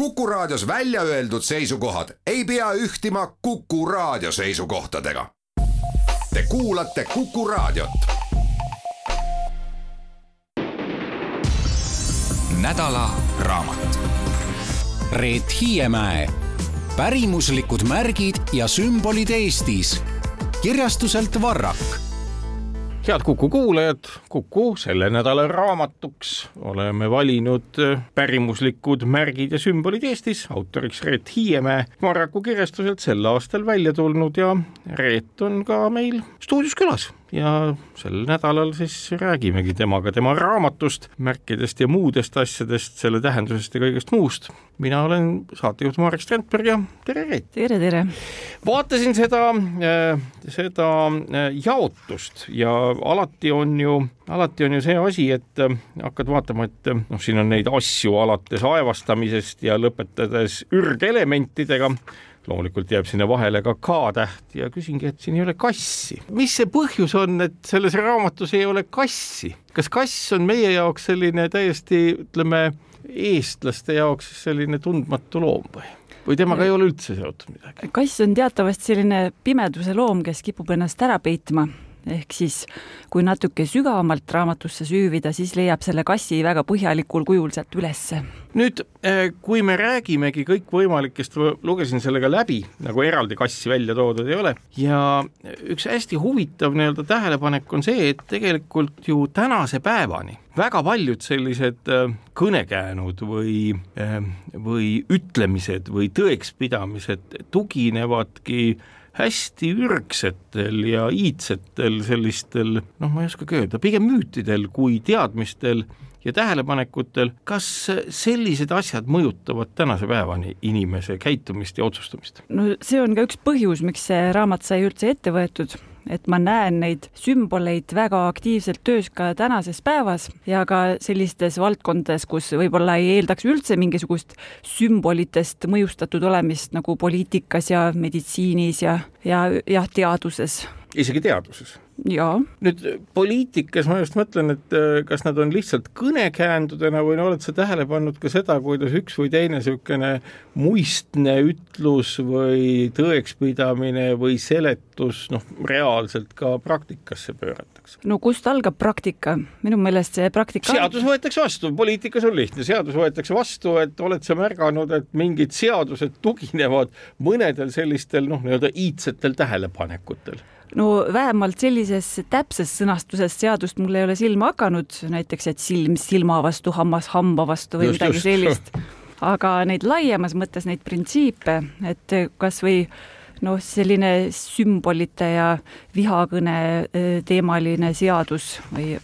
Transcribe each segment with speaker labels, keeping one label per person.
Speaker 1: Kuku Raadios välja öeldud seisukohad ei pea ühtima Kuku Raadio seisukohtadega. Te kuulate Kuku Raadiot.
Speaker 2: nädala raamat. Reet Hiiemäe, pärimuslikud märgid ja sümbolid Eestis kirjastuselt Varrak
Speaker 3: head Kuku kuulajad, Kuku selle nädala raamatuks oleme valinud äh, pärimuslikud märgid ja sümbolid Eestis, autoriks Reet Hiiemäe, Marraku kirjastuselt sel aastal välja tulnud ja Reet on ka meil stuudios külas ja sel nädalal siis räägimegi temaga tema raamatust, märkidest ja muudest asjadest, selle tähendusest ja kõigest muust. mina olen saatejuht Marek Strandberg ja tere, Reet!
Speaker 4: tere, tere!
Speaker 3: vaatasin seda, äh, seda äh, jaotust ja alati on ju, alati on ju see asi, et äh, hakkad vaatama, et noh, siin on neid asju alates aevastamisest ja lõpetades ürgelementidega loomulikult jääb sinna vahele ka K-täht ja küsingi, et siin ei ole kassi. mis see põhjus on, et selles raamatus ei ole kassi? kas kass on meie jaoks selline täiesti, ütleme, eestlaste jaoks selline tundmatu loom või? või temaga ei ole üldse seotud midagi?
Speaker 4: kass on teatavasti selline pimeduse loom, kes kipub ennast ära peitma ehk siis kui natuke sügavamalt raamatusse süüvida, siis leiab selle kassi väga põhjalikul kujul sealt ülesse.
Speaker 3: nüüd, eh, kui me räägimegi kõikvõimalikest, lugesin selle ka läbi, nagu eraldi kassi välja toodud ei ole, ja üks hästi huvitav nii-öelda tähelepanek on see, et tegelikult ju tänase päevani väga paljud sellised eh, kõnekäänud või, eh, või ütlemised või tõekspidamised tuginevadki hästi ürgsetel ja iidsetel sellistel, noh, ma ei oskagi öelda, pigem müütidel kui teadmistel ja tähelepanekutel, kas sellised asjad mõjutavad tänase päevani inimese käitumist ja otsustamist?
Speaker 4: no see on ka üks põhjus, miks see raamat sai üldse ette võetud et ma näen neid sümboleid väga aktiivselt töös ka tänases päevas ja ka sellistes valdkondades, kus võib-olla ei eeldaks üldse mingisugust sümbolitest mõjustatud olemist nagu poliitikas ja meditsiinis ja, ja jah, teaduses.
Speaker 3: Isegi teaduses? nüüd poliitikas ma just mõtlen, et äh, kas nad on lihtsalt kõnekäändudena või no oled sa tähele pannud ka seda, kuidas üks või teine niisugune muistne ütlus või tõekspidamine või seletus noh, reaalselt ka praktikasse pööratakse?
Speaker 4: no kust algab praktika? minu meelest see praktika
Speaker 3: seadus võetakse vastu, poliitikas on lihtne, seadus võetakse vastu, et oled sa märganud, et mingid seadused tuginevad mõnedel sellistel noh, nii-öelda iidsetel tähelepanekutel
Speaker 4: no vähemalt sellises täpses sõnastuses seadust mul ei ole silma hakanud, näiteks et silm silma vastu, hammas hamba vastu või just, midagi just. sellist. aga neid laiemas mõttes, neid printsiipe, et kasvõi noh, selline sümbolite ja vihakõne eh, teemaline seadus või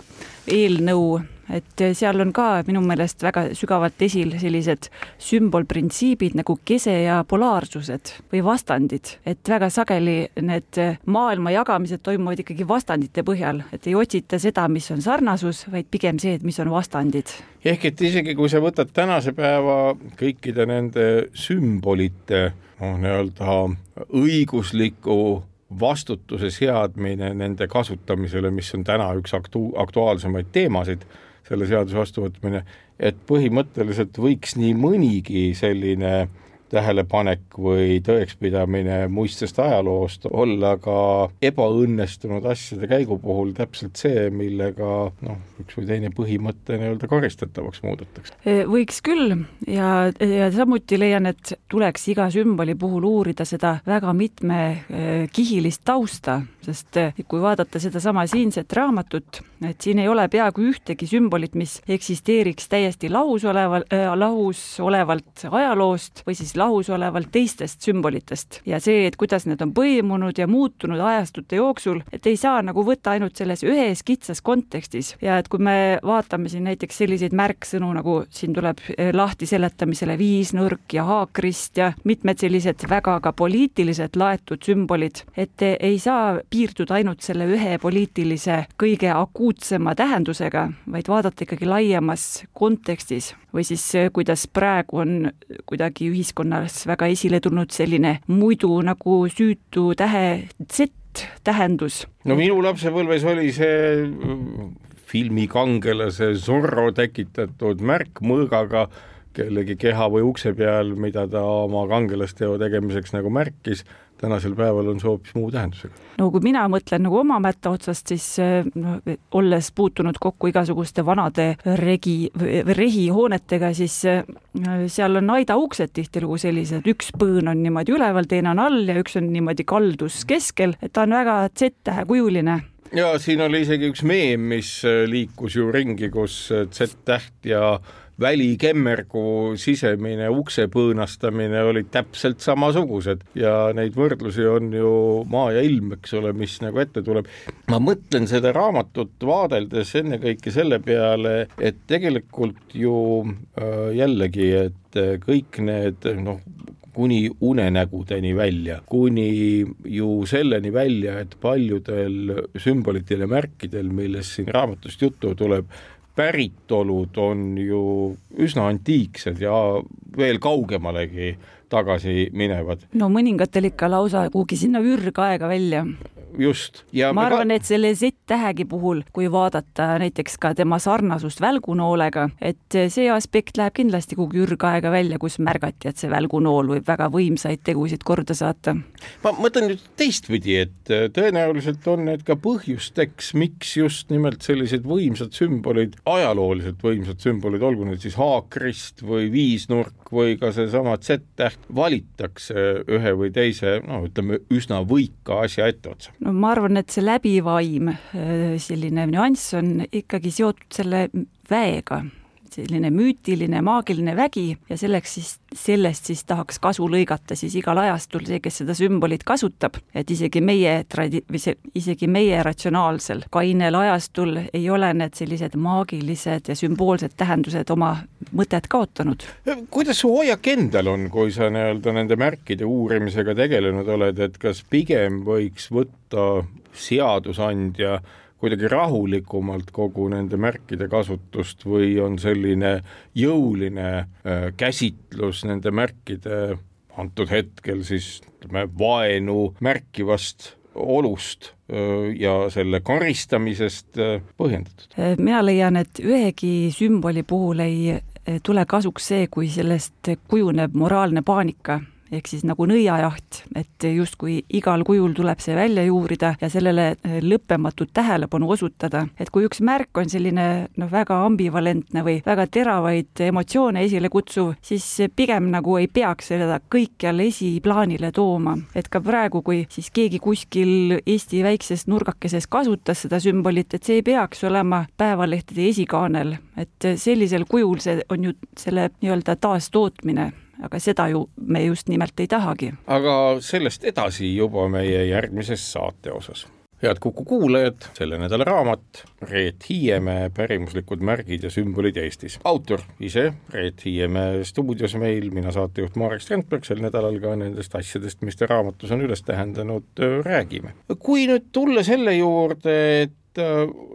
Speaker 4: eelnõu et seal on ka minu meelest väga sügavalt esil sellised sümbolprintsiibid nagu kese ja polaarsused või vastandid, et väga sageli need maailma jagamised toimuvad ikkagi vastandite põhjal, et ei otsita seda, mis on sarnasus, vaid pigem see, et mis on vastandid.
Speaker 3: ehk et isegi kui sa võtad tänase päeva kõikide nende sümbolite noh, nii-öelda õigusliku vastutuse seadmine nende kasutamisele, mis on täna üks aktu-, aktuaalsemaid teemasid selle seaduse vastuvõtmine, et põhimõtteliselt võiks nii mõnigi selline äh, tähelepanek või tõekspidamine muistsest ajaloost olla ka ebaõnnestunud asjade käigu puhul täpselt see, millega noh, üks või teine põhimõte nii-öelda karistatavaks muudetakse.
Speaker 4: Võiks küll ja, ja samuti leian, et tuleks iga sümboli puhul uurida seda väga mitmekihilist tausta, sest kui vaadata sedasama siinset raamatut, et siin ei ole peaaegu ühtegi sümbolit, mis eksisteeriks täiesti lahus oleval äh,, lahus olevalt ajaloost või siis lahus olevalt teistest sümbolitest. Ja see, et kuidas need on põimunud ja muutunud ajastute jooksul, et ei saa nagu võtta ainult selles ühes kitsas kontekstis. Ja et kui me vaatame siin näiteks selliseid märksõnu, nagu siin tuleb eh, lahti seletamisele viisnurk ja haakrist ja mitmed sellised väga ka poliitiliselt laetud sümbolid, et ei saa piirduda ainult selle ühe poliitilise kõige akuutsema tähendusega, vaid vaadata ikkagi laiemas kontekstis või siis kuidas praegu on kuidagi ühiskonnas väga esile tulnud selline muidu nagu süütu tähe Z tähendus.
Speaker 3: no minu lapsepõlves oli see mm, filmi kangelase Zorro tekitatud märk mõõgaga kellegi keha või ukse peal, mida ta oma kangelasteo tegemiseks nagu märkis, tänasel päeval on see hoopis muu tähendusega.
Speaker 4: no kui mina mõtlen nagu oma mätta otsast, siis no, olles puutunud kokku igasuguste vanade regi, rehihoonetega, siis seal on aidauksed tihtilugu sellised, üks põõn on niimoodi üleval, teine on all ja üks on niimoodi kaldus keskel, et ta on väga Z-tähekujuline
Speaker 3: ja siin oli isegi üks meem, mis liikus ju ringi, kus Z-täht ja välikemmergu sisemine ukse põõnastamine olid täpselt samasugused ja neid võrdlusi on ju maa ja ilm, eks ole, mis nagu ette tuleb. ma mõtlen seda raamatut vaadeldes ennekõike selle peale, et tegelikult ju äh, jällegi, et kõik need noh, kuni unenägudeni välja, kuni ju selleni välja, et paljudel sümbolitel ja märkidel, millest siin raamatust juttu tuleb, päritolud on ju üsna antiiksed ja veel kaugemalegi tagasi minevad.
Speaker 4: no mõningatel ikka lausa kuhugi sinna ürgaega välja
Speaker 3: just.
Speaker 4: ma arvan ka..., et selle Z-tähegi puhul, kui vaadata näiteks ka tema sarnasust välgunoolega, et see aspekt läheb kindlasti kuhugi ürgaega välja, kus märgati, et see välgunool võib väga võimsaid tegusid korda saata.
Speaker 3: ma mõtlen nüüd teistpidi, et tõenäoliselt on need ka põhjusteks, miks just nimelt sellised võimsad sümbolid, ajalooliselt võimsad sümbolid, olgu need siis haakrist või viisnurk või ka seesama Z-täht, valitakse ühe või teise, no ütleme, üsna võika asja etteotsa
Speaker 4: no ma arvan, et see läbivaim, äh, selline nüanss on ikkagi seotud selle väega selline müütiline, maagiline vägi ja selleks siis, sellest siis tahaks kasu lõigata siis igal ajastul see, kes seda sümbolit kasutab, et isegi meie tradi-, või see, isegi meie ratsionaalsel kainel ajastul ei ole need sellised maagilised ja sümboolsed tähendused oma mõtet kaotanud.
Speaker 3: kuidas su hoiak endal on, kui sa nii-öelda nende märkide uurimisega tegelenud oled, et kas pigem võiks võtta seadusandja kuidagi rahulikumalt kogu nende märkide kasutust või on selline jõuline äh, käsitlus nende märkide antud hetkel siis ütleme vaenu märkivast olust äh, ja selle karistamisest äh, põhjendatud?
Speaker 4: mina leian, et ühegi sümboli puhul ei tule kasuks see, kui sellest kujuneb moraalne paanika ehk siis nagu nõiajaht, et justkui igal kujul tuleb see välja juurida ja sellele eh, lõppematut tähelepanu osutada. et kui üks märk on selline noh, väga ambivalentne või väga teravaid emotsioone esile kutsuv, siis pigem nagu ei peaks seda kõikjal esiplaanile tooma. et ka praegu, kui siis keegi kuskil Eesti väikses nurgakeses kasutas seda sümbolit, et see ei peaks olema päevalehtede esikaanel, et sellisel kujul see on ju selle nii-öelda taastootmine aga seda ju me just nimelt ei tahagi.
Speaker 3: aga sellest edasi juba meie järgmises saate osas head Kuku kuulajad, selle nädala raamat Reet Hiiemäe pärimuslikud märgid ja sümbolid Eestis. autor ise Reet Hiiemäe stuudios meil, mina saatejuht Marek Strandberg, sel nädalal ka nendest asjadest, mis ta raamatus on üles tähendanud, räägime. kui nüüd tulla selle juurde, et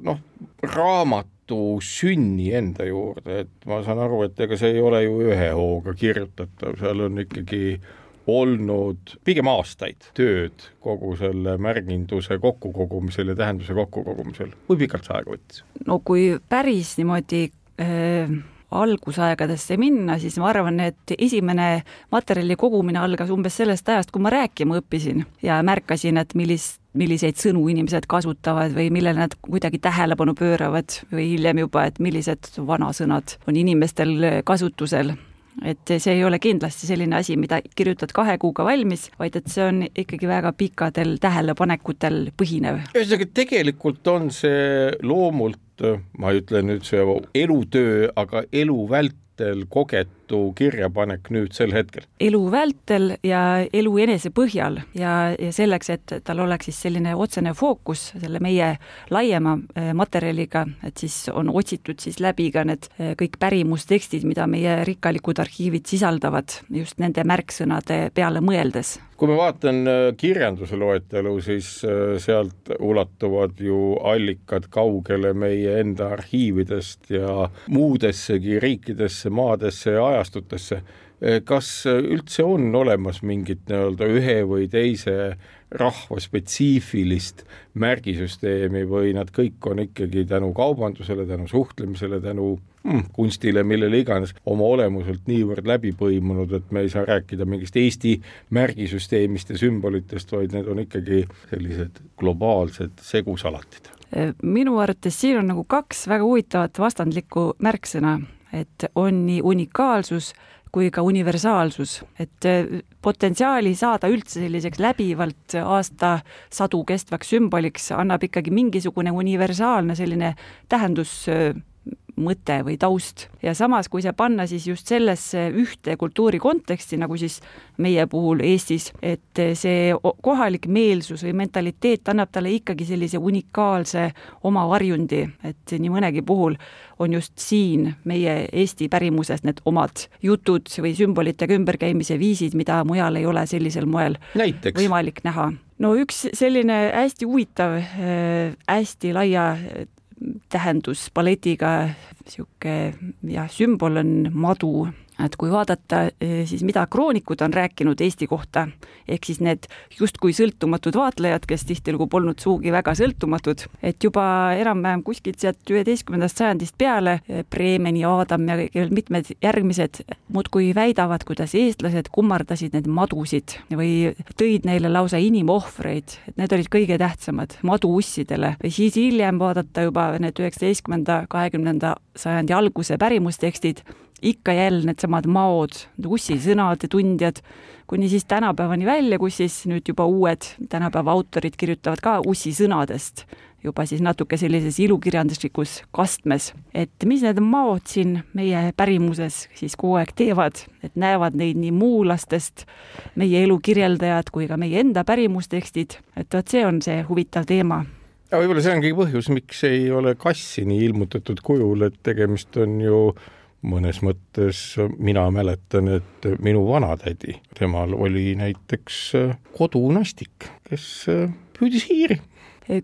Speaker 3: noh, raamat Tartu sünni enda juurde, et ma saan aru, et ega see ei ole ju ühe hooga kirjutatav, seal on ikkagi olnud pigem aastaid tööd kogu selle märginduse kokkukogumisel ja tähenduse kokkukogumisel. kui pikalt see aega võttis?
Speaker 4: no kui päris niimoodi äh, algusaegadesse minna, siis ma arvan, et esimene materjali kogumine algas umbes sellest ajast, kui ma rääkima õppisin ja märkasin, et millist milliseid sõnu inimesed kasutavad või millele nad kuidagi tähelepanu pööravad või hiljem juba, et millised vanasõnad on inimestel kasutusel et see ei ole kindlasti selline asi, mida kirjutad kahe kuuga valmis, vaid et see on ikkagi väga pikkadel tähelepanekutel põhinev.
Speaker 3: ühesõnaga, tegelikult on see loomult, ma ei ütle nüüd see elutöö, aga elu vältel kogetud Liidu kirjapanek nüüd sel hetkel?
Speaker 4: elu vältel ja elu enese põhjal ja, ja selleks, et tal oleks siis selline otsene fookus selle meie laiema äh, materjaliga, et siis on otsitud siis läbi ka need äh, kõik pärimustekstid, mida meie rikkalikud arhiivid sisaldavad, just nende märksõnade peale mõeldes
Speaker 3: kui ma vaatan äh, kirjanduse loetelu, siis sealt ulatuvad ju allikad kaugele meie enda arhiividest ja muudessegi riikidesse, maadesse ja ajastutesse kas üldse on olemas mingit nii-öelda ühe või teise rahva spetsiifilist märgisüsteemi või nad kõik on ikkagi tänu kaubandusele, tänu suhtlemisele, tänu mm, kunstile, millele iganes, oma olemuselt niivõrd läbi põimunud, et me ei saa rääkida mingist Eesti märgisüsteemist ja sümbolitest, vaid need on ikkagi sellised globaalsed segusalatid.
Speaker 4: minu arvates siin on nagu kaks väga huvitavat vastandlikku märksõna, et on nii unikaalsus kui ka universaalsus, et äh, potentsiaali saada üldse selliseks läbivalt aastasadu kestvaks sümboliks annab ikkagi mingisugune universaalne selline tähendus äh, mõte või taust ja samas, kui see panna siis just sellesse ühte kultuuri konteksti, nagu siis meie puhul Eestis, et see kohalik meelsus või mentaliteet annab talle ikkagi sellise unikaalse oma varjundi, et nii mõnegi puhul on just siin meie Eesti pärimuses need omad jutud või sümbolitega ümberkäimise viisid, mida mujal ei ole sellisel moel
Speaker 3: Näiteks.
Speaker 4: võimalik näha no üks selline hästi huvitav, äh, hästi laia tähenduspaletiga niisugune jah, sümbol on madu et kui vaadata eh, siis, mida kroonikud on rääkinud Eesti kohta, ehk siis need justkui sõltumatud vaatlejad, kes tihtilugu polnud sugugi väga sõltumatud, et juba enam-vähem kuskilt sealt üheteistkümnendast sajandist peale Bremeni, eh, Adam ja veel mitmed järgmised muudkui väidavad, kuidas eestlased kummardasid need madusid või tõid neile lausa inimohvreid, et need olid kõige tähtsamad maduussidele. Või siis hiljem vaadata juba need üheksateistkümnenda, kahekümnenda sajandi alguse pärimustekstid, ikka jälle needsamad maod, ussisõnade tundjad, kuni siis tänapäevani välja, kus siis nüüd juba uued tänapäeva autorid kirjutavad ka ussisõnadest, juba siis natuke sellises ilukirjanduslikus kastmes. et mis need maod siin meie pärimuses siis kogu aeg teevad, et näevad neid nii muulastest, meie elu kirjeldajad kui ka meie enda pärimustekstid, et vot see on see huvitav teema.
Speaker 3: Ja võib-olla see ongi põhjus, miks ei ole kassi nii ilmutatud kujul, et tegemist on ju mõnes mõttes mina mäletan, et minu vanatädi, temal oli näiteks kodunastik, kes püüdis hiiri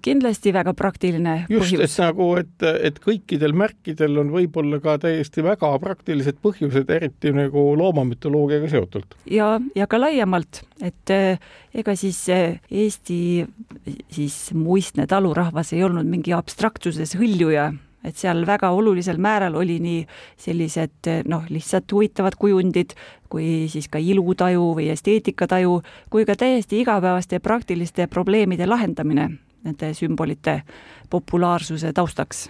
Speaker 4: kindlasti väga praktiline
Speaker 3: just, põhjus. just, et nagu, et, et kõikidel märkidel on võib-olla ka täiesti väga praktilised põhjused, eriti nagu loomamütoloogiaga seotult.
Speaker 4: ja, ja ka laiemalt, et eh, ega siis Eesti siis muistne talurahvas ei olnud mingi abstraktsuses hõljuja, et seal väga olulisel määral oli nii sellised noh, lihtsalt huvitavad kujundid, kui siis ka ilutaju või esteetikataju, kui ka täiesti igapäevaste praktiliste probleemide lahendamine nende sümbolite populaarsuse taustaks.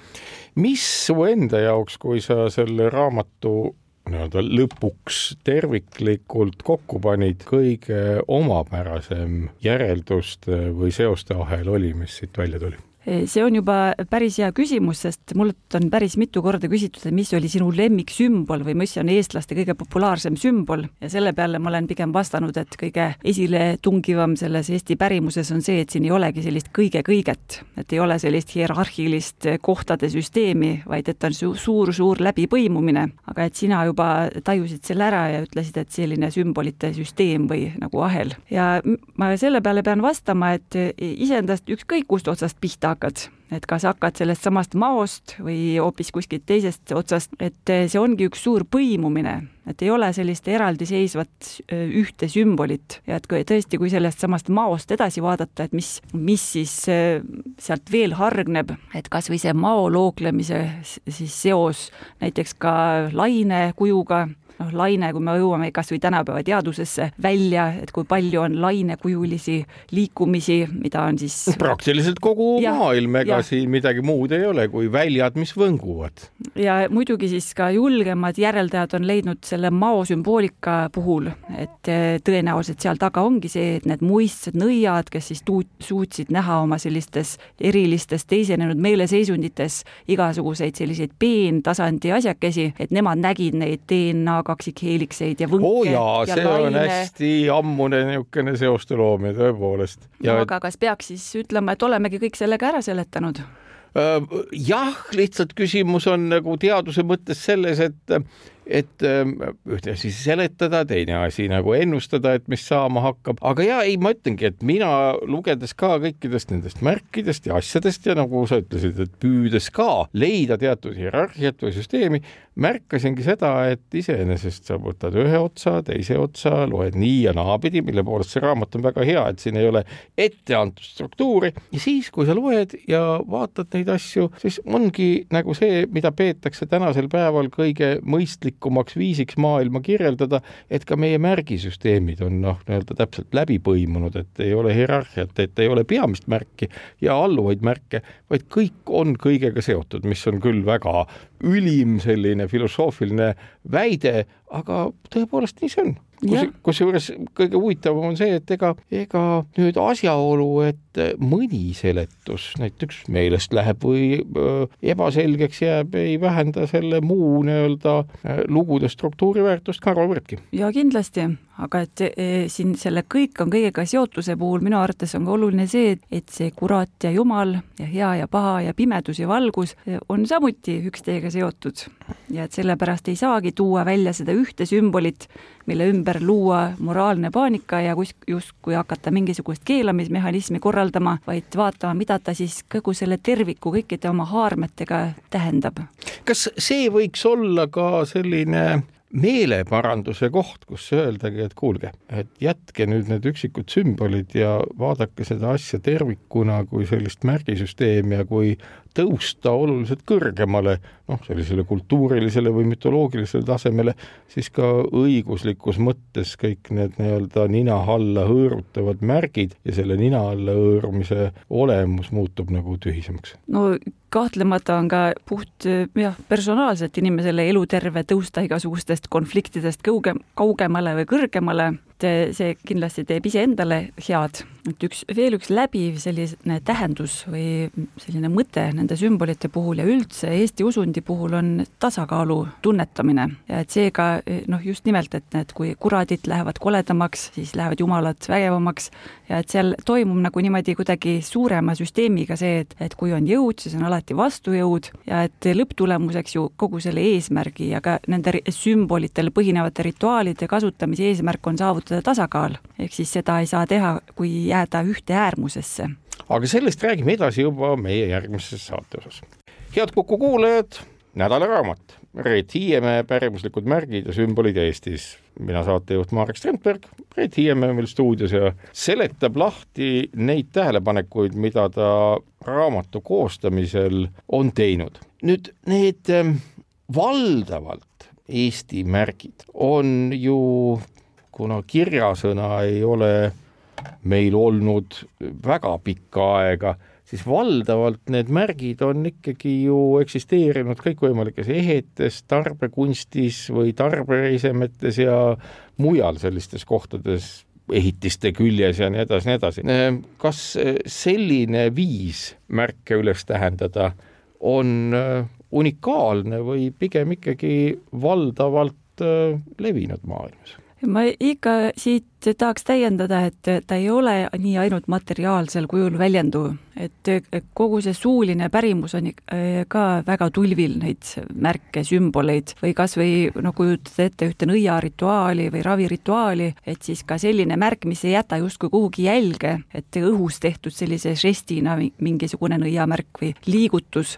Speaker 3: mis su enda jaoks, kui sa selle raamatu nii-öelda lõpuks terviklikult kokku panid, kõige omapärasem järelduste või seoste ahel oli, mis siit välja tuli?
Speaker 4: See on juba päris hea küsimus, sest mult on päris mitu korda küsitud, et mis oli sinu lemmiksümbol või mis on eestlaste kõige populaarsem sümbol. Ja selle peale ma olen pigem vastanud, et kõige esiletungivam selles Eesti pärimuses on see, et siin ei olegi sellist kõige-kõiget, et ei ole sellist hierarhilist kohtade süsteemi, vaid et on suur-suur läbipõimumine, aga et sina juba tajusid selle ära ja ütlesid, et selline sümbolite süsteem või nagu ahel. Ja ma selle peale pean vastama, et iseendast ükskõik kust otsast pihta hakkad, et kas hakkad sellest samast maost või hoopis kuskilt teisest otsast, et see ongi üks suur põimumine, et ei ole sellist eraldiseisvat ühte sümbolit. Ja et kui tõesti, kui sellest samast maost edasi vaadata, et mis, mis siis sealt veel hargneb, et kas või see mao looklemise siis seos näiteks ka lainekujuga noh, laine, kui me jõuame kas või tänapäeva teadusesse välja, et kui palju on lainekujulisi liikumisi, mida on siis
Speaker 3: praktiliselt kogu ja, maailm, ega siin midagi muud ei ole kui väljad, mis võnguvad.
Speaker 4: ja muidugi siis ka julgemad järeldajad on leidnud selle mao sümboolika puhul, et eh, tõenäoliselt seal taga ongi see, et need muistsed nõiad, kes siis tuut-, suutsid näha oma sellistes erilistes teisenenud meeleseisundites igasuguseid selliseid peentasandi asjakesi, et nemad nägid neid DNA kaksikheelikseid ja võnke
Speaker 3: oh jaa, see laine. on hästi ammune niisugune seoste loomine tõepoolest.
Speaker 4: no aga kas peaks siis ütlema, et olemegi kõik sellega ära seletanud?
Speaker 3: Jah, lihtsalt küsimus on nagu teaduse mõttes selles, et et ähm, ühte asi seletada, teine asi nagu ennustada, et mis saama hakkab, aga ja ei, ma ütlengi, et mina lugedes ka kõikidest nendest märkidest ja asjadest ja nagu sa ütlesid, et püüdes ka leida teatud hierarhiat või süsteemi, märkasingi seda, et iseenesest sa võtad ühe otsa, teise otsa, loed nii ja naapidi, mille poolest see raamat on väga hea, et siin ei ole etteantud struktuuri. Ja siis, kui sa loed ja vaatad neid asju, siis ongi nagu see, mida peetakse tänasel päeval kõige mõistlikumaks viisiks maailma kirjeldada, et ka meie märgisüsteemid on noh, nii-öelda täpselt läbi põimunud, et ei ole hierarhiat, et ei ole peamist märki ja alluvaid märke, vaid kõik on kõigega seotud, mis on küll väga ülim selline filosoofiline väide, aga tõepoolest nii see on kus, kusjuures kõige huvitavam on see, et ega, ega nüüd asjaolu, et mõni seletus näiteks meelest läheb või ebaselgeks jääb, ei vähenda selle muu nii-öelda lugude struktuuri väärtust karvavõrdki.
Speaker 4: ja kindlasti, aga et e, siin selle kõik on kõigega seotuse puhul minu arvates on ka oluline see, et, et see kurat ja jumal ja hea ja paha ja pimedus ja valgus e, on samuti üksteisega seotud. ja et sellepärast ei saagi tuua välja seda ühte sümbolit, mille ümber luua moraalne paanika ja kus justkui hakata mingisugust keelamismehhanismi korraldama, vaid vaatama, mida ta siis kogu selle terviku kõikide oma haarmetega tähendab.
Speaker 3: kas see võiks olla ka selline meeleparanduse koht, kus öeldagi, et kuulge, et jätke nüüd need üksikud sümbolid ja vaadake seda asja tervikuna kui sellist märgisüsteemi ja kui tõusta oluliselt kõrgemale, noh, sellisele kultuurilisele või mütoloogilisele tasemele, siis ka õiguslikus mõttes kõik need nii-öelda nina alla hõõrutavad märgid ja selle nina alla hõõrumise olemus muutub nagu tühisemaks.
Speaker 4: no kahtlemata on ka puht jah, personaalselt inimesele eluterve tõusta igasugustest konfliktidest kõuge, kaugemale või kõrgemale et see kindlasti teeb iseendale head. et üks, veel üks läbiv selline tähendus või selline mõte nende sümbolite puhul ja üldse Eesti usundi puhul on tasakaalu tunnetamine ja et seega noh, just nimelt, et need, kui kuradid lähevad koledamaks, siis lähevad jumalad vägevamaks ja et seal toimub nagu niimoodi kuidagi suurema süsteemiga see, et, et kui on jõud, siis on alati vastujõud ja et lõpptulemuseks ju kogu selle eesmärgi ja ka nende sümbolitel põhinevate rituaalide kasutamise eesmärk on saavutada saavutada tasakaal, ehk siis seda ei saa teha, kui jääda ühte äärmusesse.
Speaker 3: aga sellest räägime edasi juba meie järgmises saate osas. head Kuku kuulajad, nädalaraamat Reet Hiiemäe pärimuslikud märgid ja sümbolid Eestis. mina saatejuht Marek Strandberg, Reet Hiiemäe on meil stuudios ja seletab lahti neid tähelepanekuid, mida ta raamatu koostamisel on teinud. nüüd need ähm, valdavalt Eesti märgid on ju kuna kirjasõna ei ole meil olnud väga pikka aega, siis valdavalt need märgid on ikkagi ju eksisteerinud kõikvõimalikes ehetes, tarbekunstis või tarbeesemetes ja mujal sellistes kohtades, ehitiste küljes ja nii edasi, nii edasi. kas selline viis märke üles tähendada on unikaalne või pigem ikkagi valdavalt levinud maailmas?
Speaker 4: Ma ikka siit tahaks täiendada, et ta ei ole nii ainult materiaalsel kujul väljenduv, et kogu see suuline pärimus on ka väga tulvil neid märke, sümboleid või kas või no kujutada ette ühte nõiarituaali või ravirituaali, et siis ka selline märk, mis ei jäta justkui kuhugi jälge, et õhus tehtud sellise žestina mingisugune nõiamärk või liigutus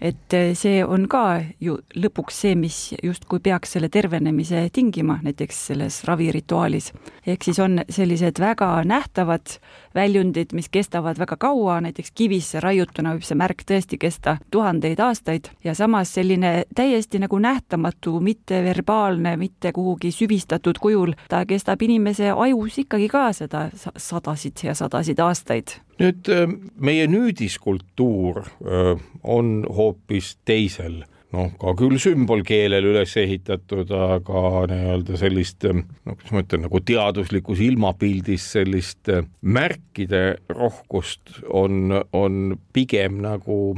Speaker 4: et eh, see on ka ju lõpuks see, mis justkui peaks selle tervenemise tingima, näiteks selles ravirituaalis. ehk siis on sellised väga nähtavad väljundid, mis kestavad väga kaua, näiteks kivisse raiutuna võib see märk tõesti kesta tuhandeid aastaid. Ja samas selline täiesti nagu nähtamatu, mitte verbaalne, mitte kuhugi süvistatud kujul, ta kestab inimese ajus ikkagi ka seda sadasid ja sadasid aastaid.
Speaker 3: Nüüd äh, meie nüüdiskultuur äh, on hoopis teisel noh, ka küll sümbolkeelel üles ehitatud, aga nii-öelda sellist, no kuidas ma ütlen, nagu teaduslikus ilmapildis sellist märkide rohkust on, on pigem nagu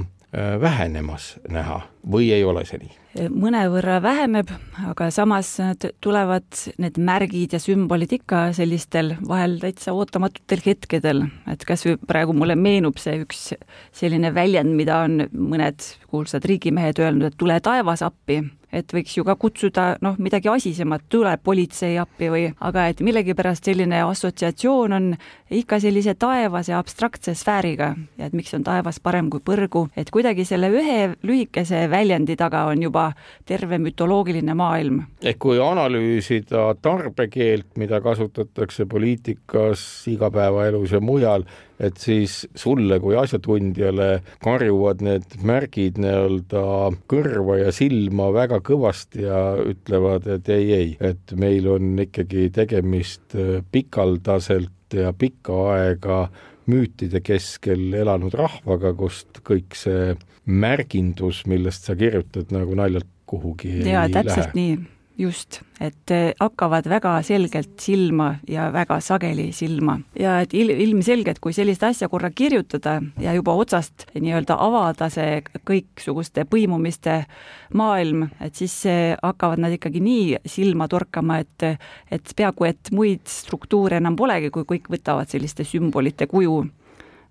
Speaker 3: vähenemas näha. Või ei ole see nii?
Speaker 4: mõnevõrra väheneb, aga samas tulevad need märgid ja sümbolid ikka sellistel vahel täitsa ootamatutel hetkedel, et kas või praegu mulle meenub see üks selline väljend, mida on mõned kuulsad riigimehed öelnud, et tule taevas appi. Et võiks ju ka kutsuda noh, midagi asisemat, tuleb politsei appi või, aga et millegipärast selline assotsiatsioon on ikka sellise taevase abstraktse sfääriga. Ja et miks on taevas parem kui põrgu, et kuidagi selle ühe lühikese väljendi taga on juba terve mütoloogiline maailm.
Speaker 3: ehk kui analüüsida tarbekeelt, mida kasutatakse poliitikas, igapäevaelus ja mujal, et siis sulle kui asjatundjale karjuvad need märgid nii-öelda kõrva ja silma väga kõvasti ja ütlevad, et ei, ei, et meil on ikkagi tegemist äh, pikaldaselt ja pikka aega müütide keskel elanud rahvaga, kust kõik see märgindus, millest sa kirjutad, nagu naljalt kuhugi
Speaker 4: ja, ei lähe. täpselt nii just, et äh, hakkavad väga selgelt silma ja väga sageli silma. Ja et il-, ilmselgelt, kui sellist asja korra kirjutada ja juba otsast nii-öelda avada see kõiksuguste põimumiste maailm, et siis hakkavad nad ikkagi nii silma torkama, et et peaaegu et muid struktuure enam polegi, kui kõik võtavad selliste sümbolite kuju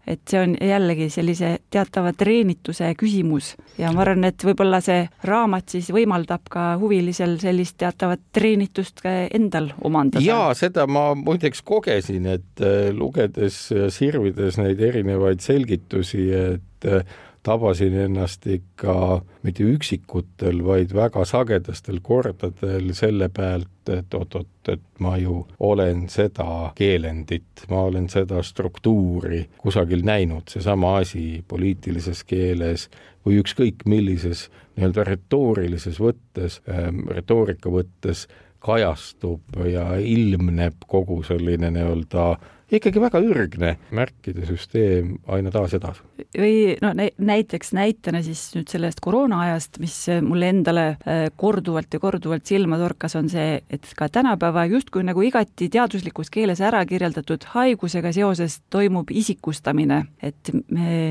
Speaker 4: et see on jällegi sellise teatava treenituse küsimus ja ma arvan, et võib-olla see raamat siis võimaldab ka huvilisel sellist teatavat treenitust ka endal omandada.
Speaker 3: jaa, seda ma muideks kogesin, et äh, lugedes ja sirvides neid erinevaid selgitusi, et äh, tabasin ennast ikka mitte üksikutel, vaid väga sagedastel kordadel selle pealt, et oot-oot, et ma ju olen seda keelendit, ma olen seda struktuuri kusagil näinud, seesama asi poliitilises keeles või ükskõik millises nii-öelda retoorilises võttes ähm,, retoorika võttes kajastub ja ilmneb kogu selline nii-öelda ikkagi väga ürgne märkide süsteem aina taas edasi.
Speaker 4: või no näiteks näitena siis nüüd sellest koroonaajast, mis mulle endale äh, korduvalt ja korduvalt silma torkas, on see, et ka tänapäeva justkui nagu igati teaduslikus keeles ära kirjeldatud haigusega seoses toimub isikustamine, et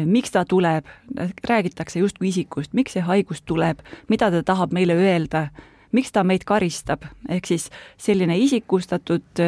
Speaker 4: miks ta tuleb, räägitakse justkui isikust, miks see haigus tuleb, mida ta tahab meile öelda miks ta meid karistab, ehk siis selline isikustatud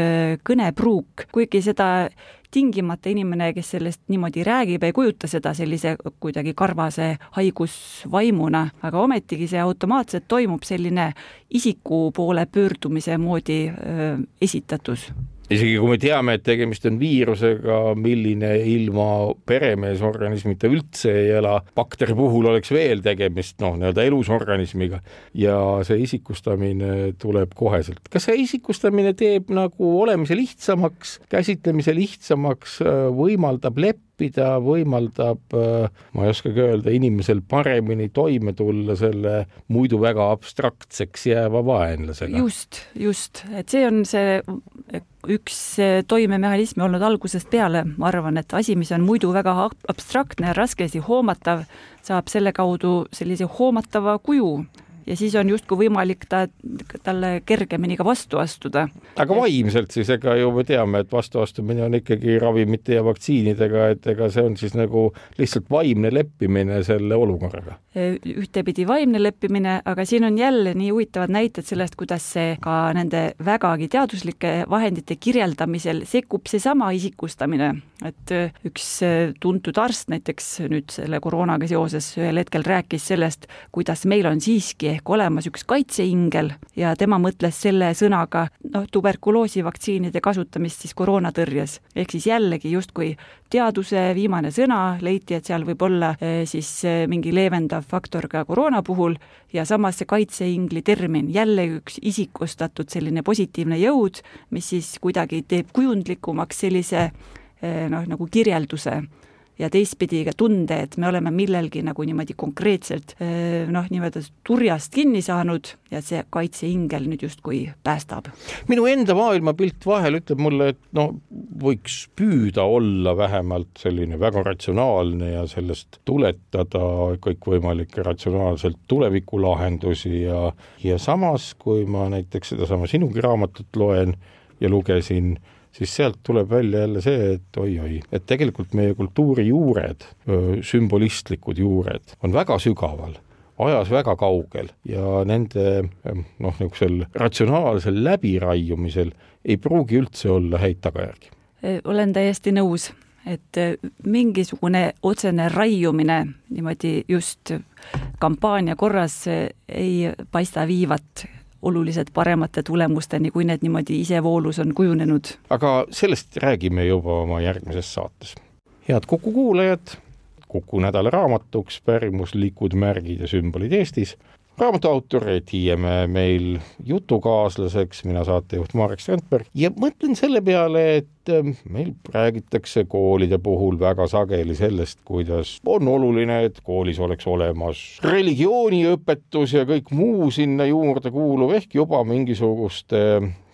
Speaker 4: kõnepruuk, kuigi seda tingimata inimene, kes sellest niimoodi räägib, ei kujuta seda sellise kuidagi karvase haigusvaimuna, aga ometigi see automaatselt toimub selline isiku poole pöördumise moodi öö, esitatus
Speaker 3: isegi kui me teame, et tegemist on viirusega, milline ilma peremeesorganismita üldse ei ela, bakteri puhul oleks veel tegemist noh, nii-öelda elusorganismiga ja see isikustamine tuleb koheselt. kas see isikustamine teeb nagu olemise lihtsamaks, käsitlemise lihtsamaks, võimaldab leppida õppida, võimaldab, äh, ma ei oskagi öelda, inimesel paremini toime tulla selle muidu väga abstraktseks jääva vaenlasega.
Speaker 4: just, just, et see on see üks toimemehhanism olnud algusest peale, ma arvan, et asi, mis on muidu väga abstraktne raskesti hoomatav, saab selle kaudu sellise hoomatava kuju ja siis on justkui võimalik ta, talle kergemini ka vastu astuda.
Speaker 3: aga vaimselt siis, ega ju me teame, et vastuastumine on ikkagi ravimite ja vaktsiinidega, et ega see on siis nagu lihtsalt vaimne leppimine selle olukorraga?
Speaker 4: ühtepidi vaimne leppimine, aga siin on jälle nii huvitavad näited sellest, kuidas see ka nende vägagi teaduslike vahendite kirjeldamisel sekkub seesama isikustamine, et üks tuntud arst näiteks nüüd selle koroonaga seoses ühel hetkel rääkis sellest, kuidas meil on siiski ehk olemas üks kaitseingel ja tema mõtles selle sõnaga noh, tuberkuloosivaktsiinide kasutamist siis koroonatõrjes. ehk siis jällegi justkui teaduse viimane sõna, leiti, et seal võib olla eh, siis eh, mingi leevendav faktor ka koroona puhul ja samas see kaitseingli termin, jälle üks isikustatud selline positiivne jõud, mis siis kuidagi teeb kujundlikumaks sellise eh, noh, nagu kirjelduse ja teistpidi ka tunde, et me oleme millelgi nagu niimoodi konkreetselt noh, nii-öelda turjast kinni saanud ja see kaitseingel nüüd justkui päästab.
Speaker 3: minu enda maailmapilt vahel ütleb mulle, et no võiks püüda olla vähemalt selline väga ratsionaalne ja sellest tuletada kõikvõimalikke ratsionaalselt tulevikulahendusi ja, ja samas, kui ma näiteks sedasama sinugi raamatut loen ja lugesin, siis sealt tuleb välja jälle see, et oi-oi, et tegelikult meie kultuuri juured, sümbolistlikud juured on väga sügaval ajas väga kaugel ja nende noh, niisugusel ratsionaalsel läbiraiumisel ei pruugi üldse olla häid tagajärgi.
Speaker 4: olen täiesti nõus, et mingisugune otsene raiumine niimoodi just kampaania korras ei paista viivat oluliselt paremate tulemusteni, kui need niimoodi isevoolus on kujunenud.
Speaker 3: aga sellest räägime juba oma järgmises saates. head Kuku kuulajad, Kuku nädala raamatuks pärimuslikud märgid ja sümbolid Eestis raamatu autor Reet Hiiemäe meil jutukaaslaseks, mina saatejuht Marek Strandberg. Ja mõtlen selle peale, et ähm, meil räägitakse koolide puhul väga sageli sellest, kuidas on oluline, et koolis oleks olemas religiooniõpetus ja kõik muu sinna juurde kuuluv, ehk juba mingisuguste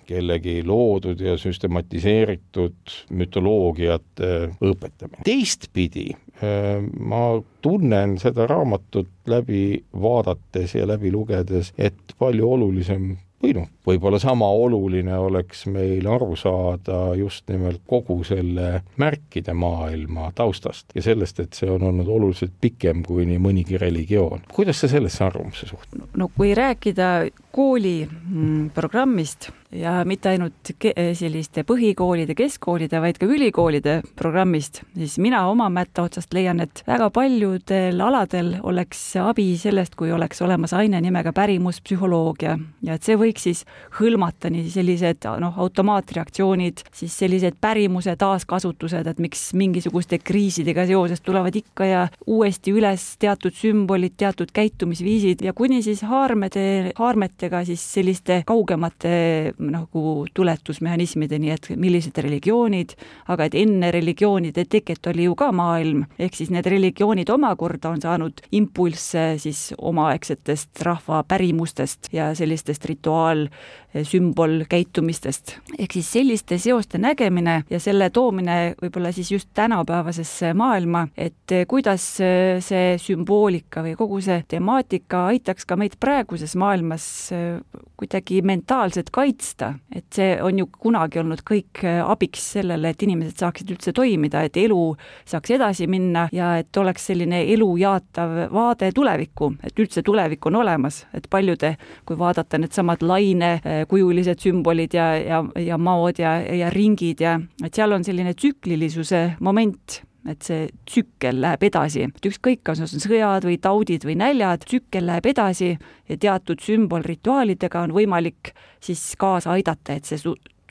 Speaker 3: kellegi loodud ja süstematiseeritud mütoloogiate õpetamine. teistpidi äh, ma tunnen seda raamatut läbi vaadates ja läbi lugedes, et palju olulisem või noh, võib-olla sama oluline oleks meil aru saada just nimelt kogu selle märkide maailma taustast ja sellest, et see on olnud oluliselt pikem kui nii mõnigi religioon. kuidas sa sellesse arvamusse suhtud?
Speaker 4: no kui rääkida kooli mm, programmist ja mitte ainult selliste põhikoolide, keskkoolide, vaid ka ülikoolide programmist, siis mina oma mätta otsast leian, et väga paljudel aladel oleks abi sellest, kui oleks olemas aine nimega pärimuspsühholoogia ja et see võiks siis hõlmata nii sellised noh, automaatreaktsioonid, siis sellised pärimuse taaskasutused, et miks mingisuguste kriisidega seoses tulevad ikka ja uuesti üles teatud sümbolid, teatud käitumisviisid ja kuni siis haarmede, haarmetega siis selliste kaugemate nagu tuletusmehhanismideni, et millised religioonid, aga et enne religioonide teket oli ju ka maailm, ehk siis need religioonid omakorda on saanud impulsse siis omaaegsetest rahva pärimustest ja sellistest rituaal, sümbolkäitumistest. ehk siis selliste seoste nägemine ja selle toomine võib-olla siis just tänapäevasesse maailma, et kuidas see sümboolika või kogu see temaatika aitaks ka meid praeguses maailmas kuidagi mentaalselt kaitsta, et see on ju kunagi olnud kõik abiks sellele, et inimesed saaksid üldse toimida, et elu saaks edasi minna ja et oleks selline elu jaatav vaade tulevikku, et üldse tulevik on olemas, et paljude, kui vaadata needsamad lainekujulised sümbolid ja, ja, ja maod ja, ja ringid ja et seal on selline tsüklilisuse moment et see tsükkel läheb edasi, et ükskõik, kas on sõjad või taudid või näljad, tsükkel läheb edasi ja teatud sümbolrituaalidega on võimalik siis kaasa aidata, et see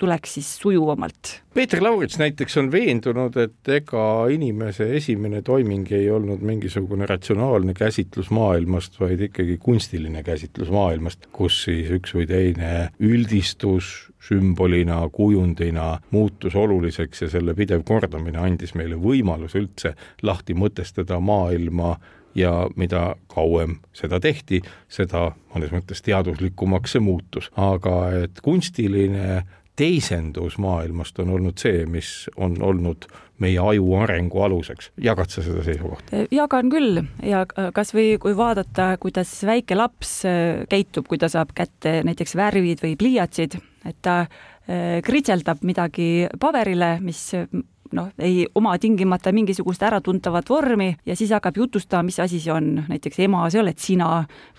Speaker 4: tuleks siis sujuvamalt.
Speaker 3: Peeter Laurits näiteks on veendunud, et ega inimese esimene toiming ei olnud mingisugune ratsionaalne käsitlus maailmast, vaid ikkagi kunstiline käsitlus maailmast, kus siis üks või teine üldistus sümbolina, kujundina muutus oluliseks ja selle pidev kordamine andis meile võimaluse üldse lahti mõtestada maailma ja mida kauem seda tehti, seda mõnes mõttes teaduslikumaks see muutus, aga et kunstiline teisendus maailmast on olnud see, mis on olnud meie aju arengu aluseks. jagad sa seda seisukohta?
Speaker 4: jagan küll ja kas või kui vaadata, kuidas väike laps äh, käitub, kui ta saab kätte näiteks värvid või pliiatsid, et ta äh, kritseldab midagi paberile, mis noh, ei oma tingimata mingisugust äratuntavat vormi ja siis hakkab jutustama, mis asi see on, näiteks ema, see oled sina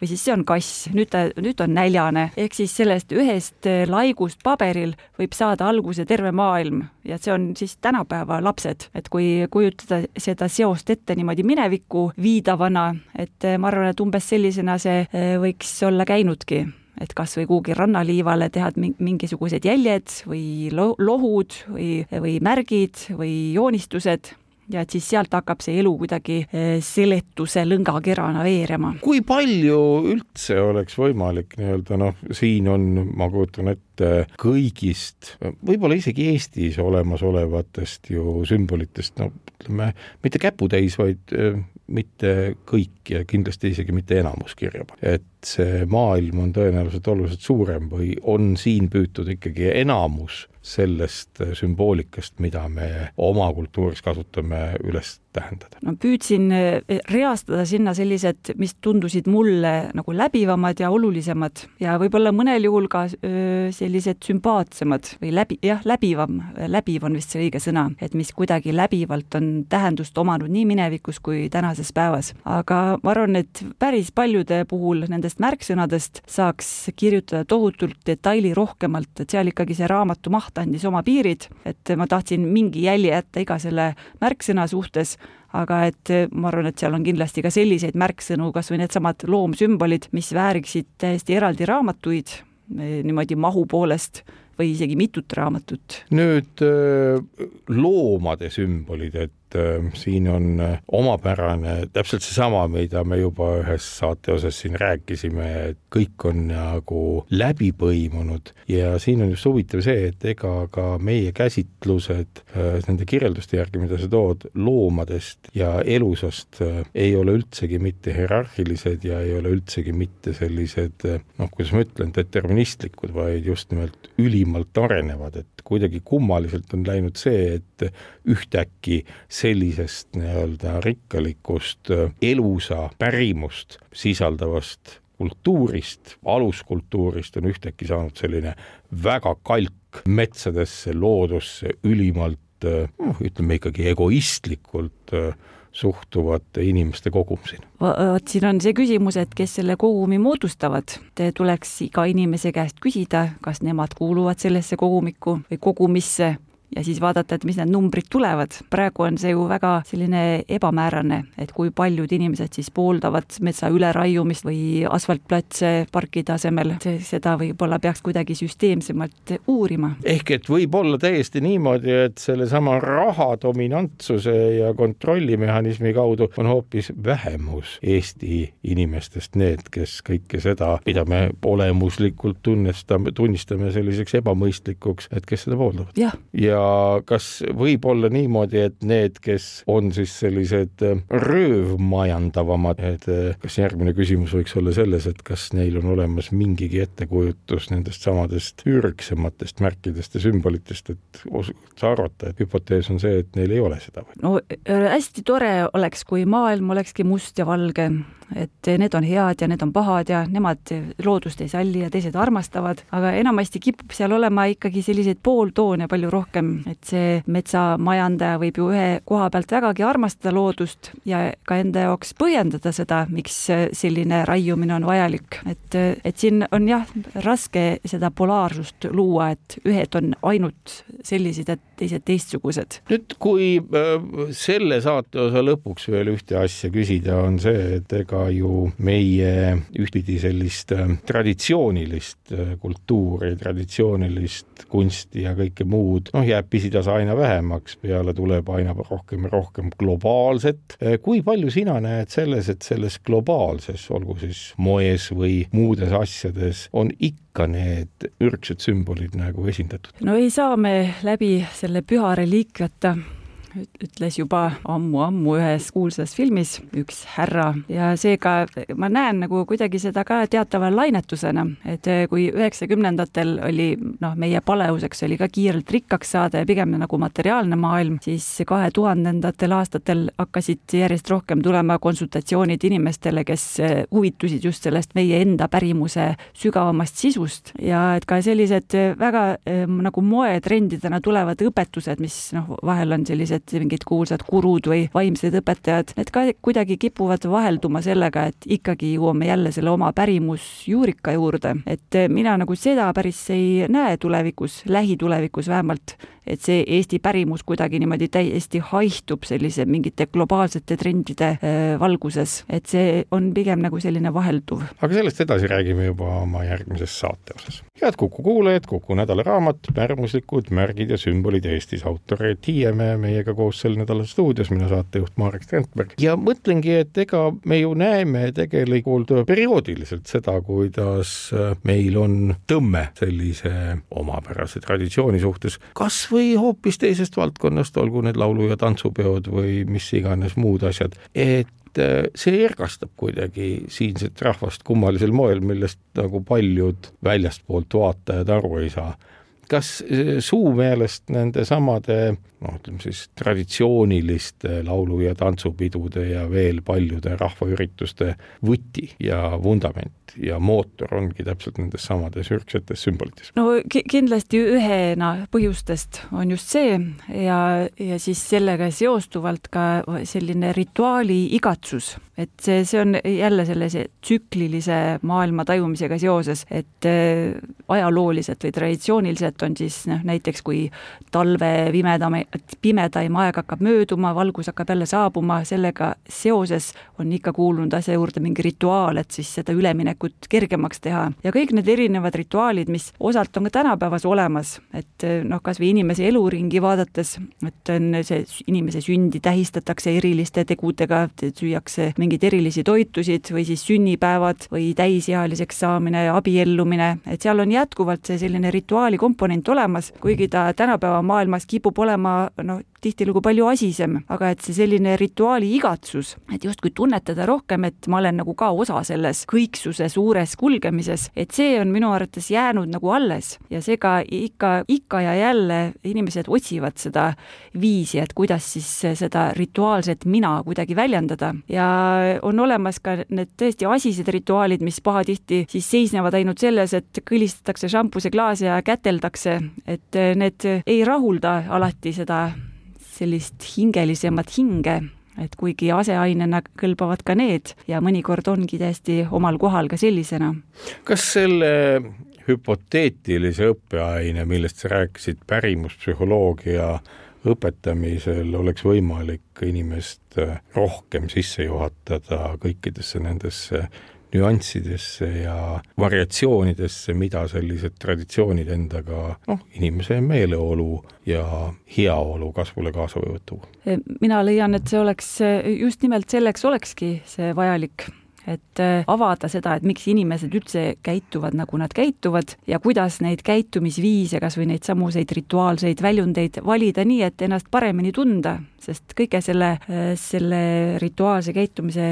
Speaker 4: või siis see on kass, nüüd ta, nüüd on näljane, ehk siis sellest ühest laigust paberil võib saada alguse terve maailm. Ja see on siis tänapäeva lapsed, et kui kujutada seda seost ette niimoodi minevikku viidavana, et ma arvan, et umbes sellisena see eh, võiks olla käinudki et kas või kuhugi rannaliivale teha mingisugused jäljed või lo-, lohud või, või märgid või joonistused ja et siis sealt hakkab see elu kuidagi eh, seletuse lõngakerana veerema.
Speaker 3: kui palju üldse oleks võimalik nii-öelda noh, siin on, ma kujutan ette, kõigist, võib-olla isegi Eestis olemasolevatest ju sümbolitest, no ütleme, mitte käputäis, vaid mitte kõik ja kindlasti isegi mitte enamus kirja panna. et see maailm on tõenäoliselt oluliselt suurem või on siin püütud ikkagi enamus sellest sümboolikast, mida me oma kultuuris kasutame, üles tähendada?
Speaker 4: no püüdsin eh, reastada sinna sellised, mis tundusid mulle nagu läbivamad ja olulisemad ja võib-olla mõnel juhul ka sellised sümpaatsemad või läbi, jah, läbivam, läbiv on vist see õige sõna, et mis kuidagi läbivalt on tähendust omanud nii minevikus kui tänases päevas. aga ma arvan, et päris paljude puhul nendest märksõnadest saaks kirjutada tohutult detailirohkemalt, et seal ikkagi see raamatu maht andis oma piirid, et ma tahtsin mingi jälje jätta iga selle märksõna suhtes, aga et eh, ma arvan, et seal on kindlasti ka selliseid märksõnu, kas või needsamad loomsümbolid, mis vääriksid täiesti eraldi raamatuid eh, niimoodi mahu poolest või isegi mitut raamatut.
Speaker 3: nüüd eh, loomade sümbolid, et et äh, siin on äh, omapärane täpselt seesama, mida me juba ühes saate osas siin rääkisime, et kõik on nagu läbi põimunud. Ja siin on just huvitav see, et ega ka meie käsitlused äh, nende kirjelduste järgi, mida sa tood loomadest ja elusast, ei ole üldsegi mitte hierarhilised ja ei ole üldsegi mitte sellised noh, kuidas ma ütlen, deterministlikud, vaid just nimelt ülimalt arenevad, et kuidagi kummaliselt on läinud see, et ühtäkki sellisest nii-öelda rikkalikust elusa pärimust sisaldavast kultuurist, aluskultuurist on ühtäkki saanud selline väga kalk metsadesse, loodusse, ülimalt noh, ütleme ikkagi egoistlikult suhtuvate inimeste kogum siin.
Speaker 4: vot siin on see küsimus, et kes selle kogumi moodustavad, tuleks iga inimese käest küsida, kas nemad kuuluvad sellesse kogumikku või kogumisse ja siis vaadata, et mis need numbrid tulevad. praegu on see ju väga selline ebamäärane, et kui paljud inimesed siis pooldavad metsa üleraiumist või asfaltplatse parkide asemel, seda võib-olla peaks kuidagi süsteemsemalt uurima.
Speaker 3: ehk et võib olla täiesti niimoodi, et sellesama raha dominantsuse ja kontrollimehhanismi kaudu on hoopis vähemus Eesti inimestest need, kes kõike seda, mida me olemuslikult tunnestame, tunnistame selliseks ebamõistlikuks, et kes seda pooldavad.
Speaker 4: ja,
Speaker 3: ja kas võib olla niimoodi, et need, kes on siis sellised äh, röövmajandavamad, et äh, kas järgmine küsimus võiks olla selles, et kas neil on olemas mingigi ettekujutus nendest samadest ürgsematest märkidest ja sümbolitest, et sa arvata, et hüpotees on see, et neil ei ole seda?
Speaker 4: no äh, hästi tore oleks, kui maailm olekski must ja valge et need on head ja need on pahad ja nemad loodust ei salli ja teised armastavad, aga enamasti kipub seal olema ikkagi selliseid pooltoone palju rohkem, et see metsamajandaja võib ju ühe koha pealt vägagi armastada loodust ja ka enda jaoks põhjendada seda, miks selline raiumine on vajalik, et, et siin on jah, raske seda polaarsust luua, et ühed on ainult sellised, et teised teistsugused.
Speaker 3: nüüd, kui äh, selle saate osa lõpuks veel ühte asja küsida, on see, et ega ju meie ühtpidi sellist äh, traditsioonilist äh, kultuuri, traditsioonilist kunsti ja kõike muud, noh, jääb pisitasa aina vähemaks, peale tuleb aina rohkem ja rohkem globaalset. Äh, kui palju sina näed selles, et selles globaalses, olgu siis moes või muudes asjades, on ikka need ürgsed sümbolid nagu esindatud?
Speaker 4: no ei saa me läbi selle püha reliikviata ütles juba ammu-ammu ühes kuulsas filmis üks härra. Ja seega ma näen nagu kuidagi seda ka teatava lainetusena, et kui üheksakümnendatel oli noh, meie palevuseks oli ka kiirelt rikkaks saada ja pigem nagu materiaalne maailm, siis kahe tuhandendatel aastatel hakkasid järjest rohkem tulema konsultatsioonid inimestele, kes huvitusid just sellest meie enda pärimuse sügavamast sisust. Ja et ka sellised väga nagu moetrendidena tulevad õpetused, mis noh, vahel on sellised et mingid kuulsad gurud või vaimsed õpetajad, need ka kuidagi kipuvad vahelduma sellega, et ikkagi jõuame jälle selle oma pärimusjuurika juurde, et mina nagu seda päris ei näe tulevikus, lähitulevikus vähemalt, et see Eesti pärimus kuidagi niimoodi täiesti haihtub sellise mingite globaalsete trendide äh, valguses, et see on pigem nagu selline vahelduv.
Speaker 3: aga sellest edasi räägime juba oma järgmises saate osas. head Kuku kuulajad, Kuku nädalaraamat, pärmuslikud märgid ja sümbolid Eestis, autor Reet Hiiemäe meiega koos sel nädalal stuudios, mina saatejuht Marek Strandberg ja mõtlengi, et ega me ju näeme tegelikult perioodiliselt seda, kuidas meil on tõmme sellise omapärase traditsiooni suhtes, kas või hoopis teisest valdkonnast, olgu need laulu- ja tantsupeod või mis iganes muud asjad, et äh, see ergastab kuidagi siinset rahvast kummalisel moel, millest nagu paljud väljastpoolt vaatajad aru ei saa. kas suu meelest nende samade noh, ütleme siis traditsiooniliste laulu- ja tantsupidude ja veel paljude rahvaürituste võti ja vundament ja mootor ongi täpselt nendes samades ürgsetes sümbolites?
Speaker 4: no ki kindlasti ühena põhjustest on just see ja, ja siis sellega seostuvalt ka selline rituaali igatsus, et see, see on jälle sellise tsüklilise maailma tajumisega seoses, et äh, ajalooliselt või traditsiooniliselt on siis noh, näiteks kui talve pimedam, pimedaim aeg hakkab mööduma, valgus hakkab jälle saabuma, sellega seoses on ikka kuulunud asja juurde mingi rituaal, et siis seda üleminekut kergemaks teha. ja kõik need erinevad rituaalid, mis osalt on ka tänapäevas olemas, et noh, kas või inimese eluringi vaadates, et on see inimese sündi tähistatakse eriliste tegudega, süüakse mingeid erilisi toitusid või siis sünnipäevad või täisealiseks saamine, abiellumine, et seal on jätkuvalt see selline rituaali komponent olemas, kuigi ta tänapäeva maailmas kipub olema noh, tihtilugu palju asisem, aga et see selline rituaali igatsus, et justkui tunnetada rohkem, et ma olen nagu ka osa selles kõiksuse suures kulgemises, et see on minu arvates jäänud nagu alles. Ja seega ikka, ikka ja jälle inimesed otsivad seda viisi, et kuidas siis seda rituaalset mina kuidagi väljendada. Ja on olemas ka need tõesti asised rituaalid, mis pahatihti siis seisnevad ainult selles, et kõlistatakse šampuseklaasi ja käteldakse, et need ei rahulda alati seda sellist hingelisemat hinge, et kuigi aseainena kõlbavad ka need ja mõnikord ongi täiesti omal kohal ka sellisena.
Speaker 3: kas selle hüpoteetilise õppeaine, millest sa rääkisid, pärimuspsühholoogia õpetamisel oleks võimalik inimest rohkem sisse juhatada kõikidesse nendesse nüanssidesse ja variatsioonidesse, mida sellised traditsioonid endaga noh, inimese meeleolu ja heaolu kasvule kaasa võivad tuua?
Speaker 4: mina leian, et see oleks, just nimelt selleks olekski see vajalik et äh, avada seda, et miks inimesed üldse käituvad, nagu nad käituvad ja kuidas neid käitumisviise, kas või neid samuseid rituaalseid väljundeid valida nii, et ennast paremini tunda, sest kõige selle, selle rituaalse käitumise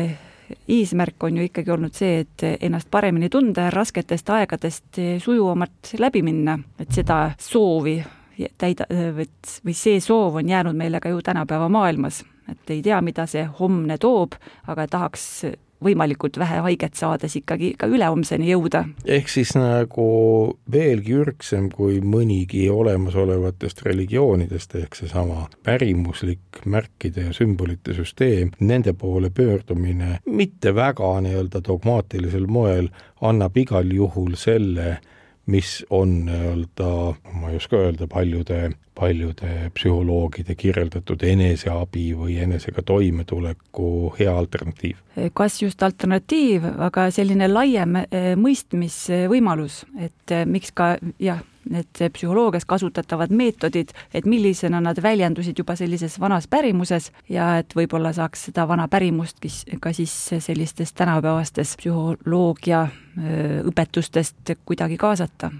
Speaker 4: eesmärk on ju ikkagi olnud see, et ennast paremini tunda ja rasketest aegadest sujuvamalt läbi minna, et seda soovi täida, või see soov on jäänud meile ka ju tänapäeva maailmas, et ei tea, mida see homne toob, aga tahaks võimalikult vähe haiget saades ikkagi ka ülehomseni jõuda.
Speaker 3: ehk siis nagu veelgi ürgsem kui mõnigi olemasolevatest religioonidest, ehk seesama pärimuslik märkide ja sümbolite süsteem, nende poole pöördumine mitte väga nii-öelda dogmaatilisel moel annab igal juhul selle, mis on nii-öelda, ma ei oska öelda, paljude, paljude psühholoogide kirjeldatud eneseabi või enesega toimetuleku hea alternatiiv?
Speaker 4: kas just alternatiiv, aga selline laiem eh, mõistmisvõimalus, et eh, miks ka jah, need psühholoogias kasutatavad meetodid, et millisena nad väljendusid juba sellises vanas pärimuses ja et võib-olla saaks seda vana pärimust ka siis sellistes tänapäevastes psühholoogia õpetustest kuidagi kaasata.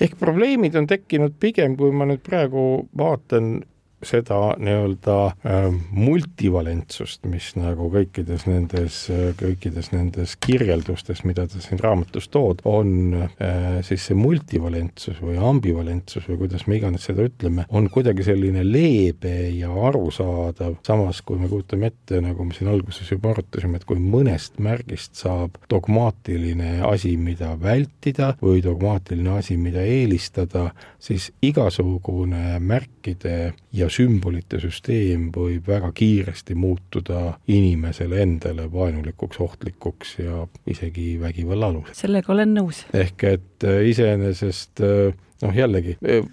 Speaker 3: ehk probleemid on tekkinud pigem, kui ma nüüd praegu vaatan seda nii-öelda äh, multivalentsust, mis nagu kõikides nendes, kõikides nendes kirjeldustes, mida sa siin raamatus tood, on äh, siis see multivalentsus või ambivalentsus või kuidas me iganes seda ütleme, on kuidagi selline leebe ja arusaadav, samas kui me kujutame ette, nagu me siin alguses juba arutasime, et kui mõnest märgist saab dogmaatiline asi, mida vältida või dogmaatiline asi, mida eelistada, siis igasugune märkide ja sümbolite süsteem võib väga kiiresti muutuda inimesele endale vaenulikuks, ohtlikuks ja isegi vägivalla aluseks.
Speaker 4: sellega olen nõus.
Speaker 3: ehk et äh, iseenesest äh, noh, jällegi äh,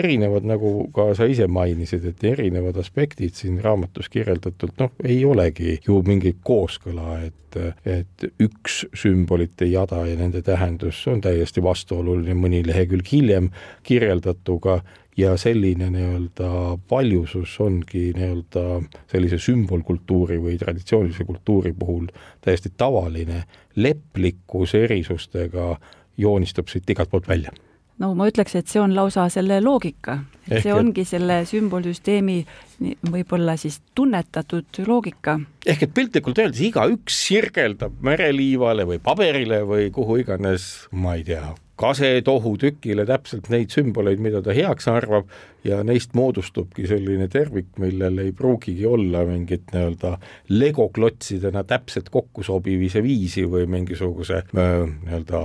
Speaker 3: erinevad, nagu ka sa ise mainisid, et erinevad aspektid siin raamatus kirjeldatult, noh, ei olegi ju mingit kooskõla, et et üks sümbolite jada ja nende tähendus on täiesti vastuoluline mõni lehekülg hiljem kirjeldatuga ja selline nii-öelda paljusus ongi nii-öelda sellise sümbolkultuuri või traditsioonilise kultuuri puhul täiesti tavaline, leplikkus erisustega joonistub siit igalt poolt välja
Speaker 4: no ma ütleks, et see on lausa selle loogika. see et... ongi selle sümbolsüsteemi võib-olla siis tunnetatud loogika.
Speaker 3: ehk et piltlikult öeldes igaüks sirgeldab mereliivale või paberile või kuhu iganes, ma ei tea, kasetohutükile täpselt neid sümboleid, mida ta heaks arvab ja neist moodustubki selline tervik, millel ei pruugigi olla mingit nii-öelda legoklotsidena täpselt kokku sobivise viisi või mingisuguse äh, nii-öelda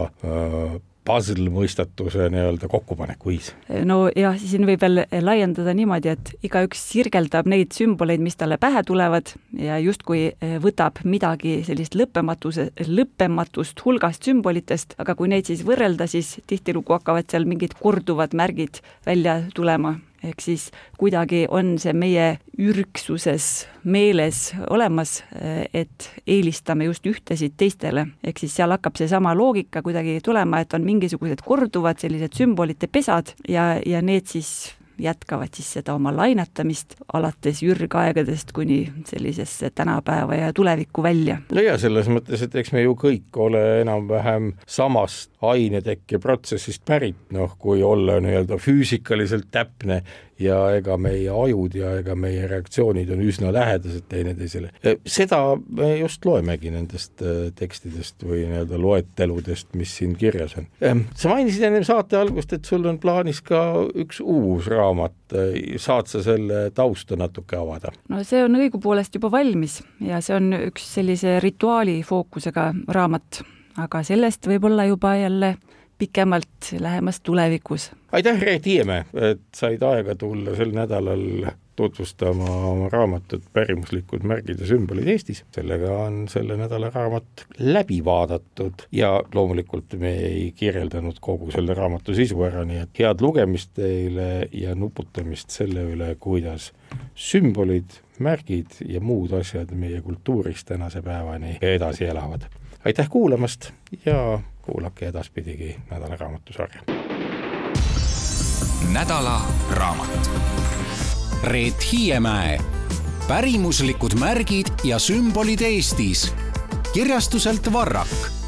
Speaker 3: äh, puzzle-mõistatuse nii-öelda kokkupaneku viis.
Speaker 4: no jah, siin võib veel laiendada niimoodi, et igaüks sirgeldab neid sümboleid, mis talle pähe tulevad ja justkui eh, võtab midagi sellist lõppematuse, lõppematust hulgast sümbolitest, aga kui neid siis võrrelda, siis tihtilugu hakkavad seal mingid korduvad märgid välja tulema ehk siis kuidagi on see meie ürgsuses meeles olemas, et eelistame just ühtesid teistele, ehk siis seal hakkab seesama loogika kuidagi tulema, et on mingisugused korduvad sellised sümbolite pesad ja, ja need siis jätkavad siis seda oma lainetamist alates ürgaegadest kuni sellisesse tänapäeva ja tulevikku välja.
Speaker 3: no ja selles mõttes, et eks me ju kõik ole enam-vähem samast ainetekkeprotsessist pärit, noh, kui olla nii-öelda füüsikaliselt täpne ja ega meie ajud ja ega meie reaktsioonid on üsna lähedased teineteisele. seda me just loemegi nendest äh, tekstidest või nii-öelda loeteludest, mis siin kirjas on. Ehm, sa mainisid enne saate algust, et sul on plaanis ka üks uus raamat, saad sa selle tausta natuke avada?
Speaker 4: no see on õigupoolest juba valmis ja see on üks sellise rituaali fookusega raamat, aga sellest võib-olla juba jälle pikemalt lähemas tulevikus.
Speaker 3: aitäh, Reet Hiiemäe, et said aega tulla sel nädalal tutvustama oma raamatut Pärimuslikud märgid ja sümbolid Eestis. sellega on selle nädala raamat läbi vaadatud ja loomulikult me ei kirjeldanud kogu selle raamatu sisu ära, nii et head lugemist teile ja nuputamist selle üle, kuidas sümbolid, märgid ja muud asjad meie kultuuris tänase päevani edasi elavad. aitäh kuulamast ja kuulake edaspidigi nädala raamatusarja.
Speaker 2: nädala raamat. Reet Hiiemäe, pärimuslikud märgid ja sümbolid Eestis kirjastuselt Varrak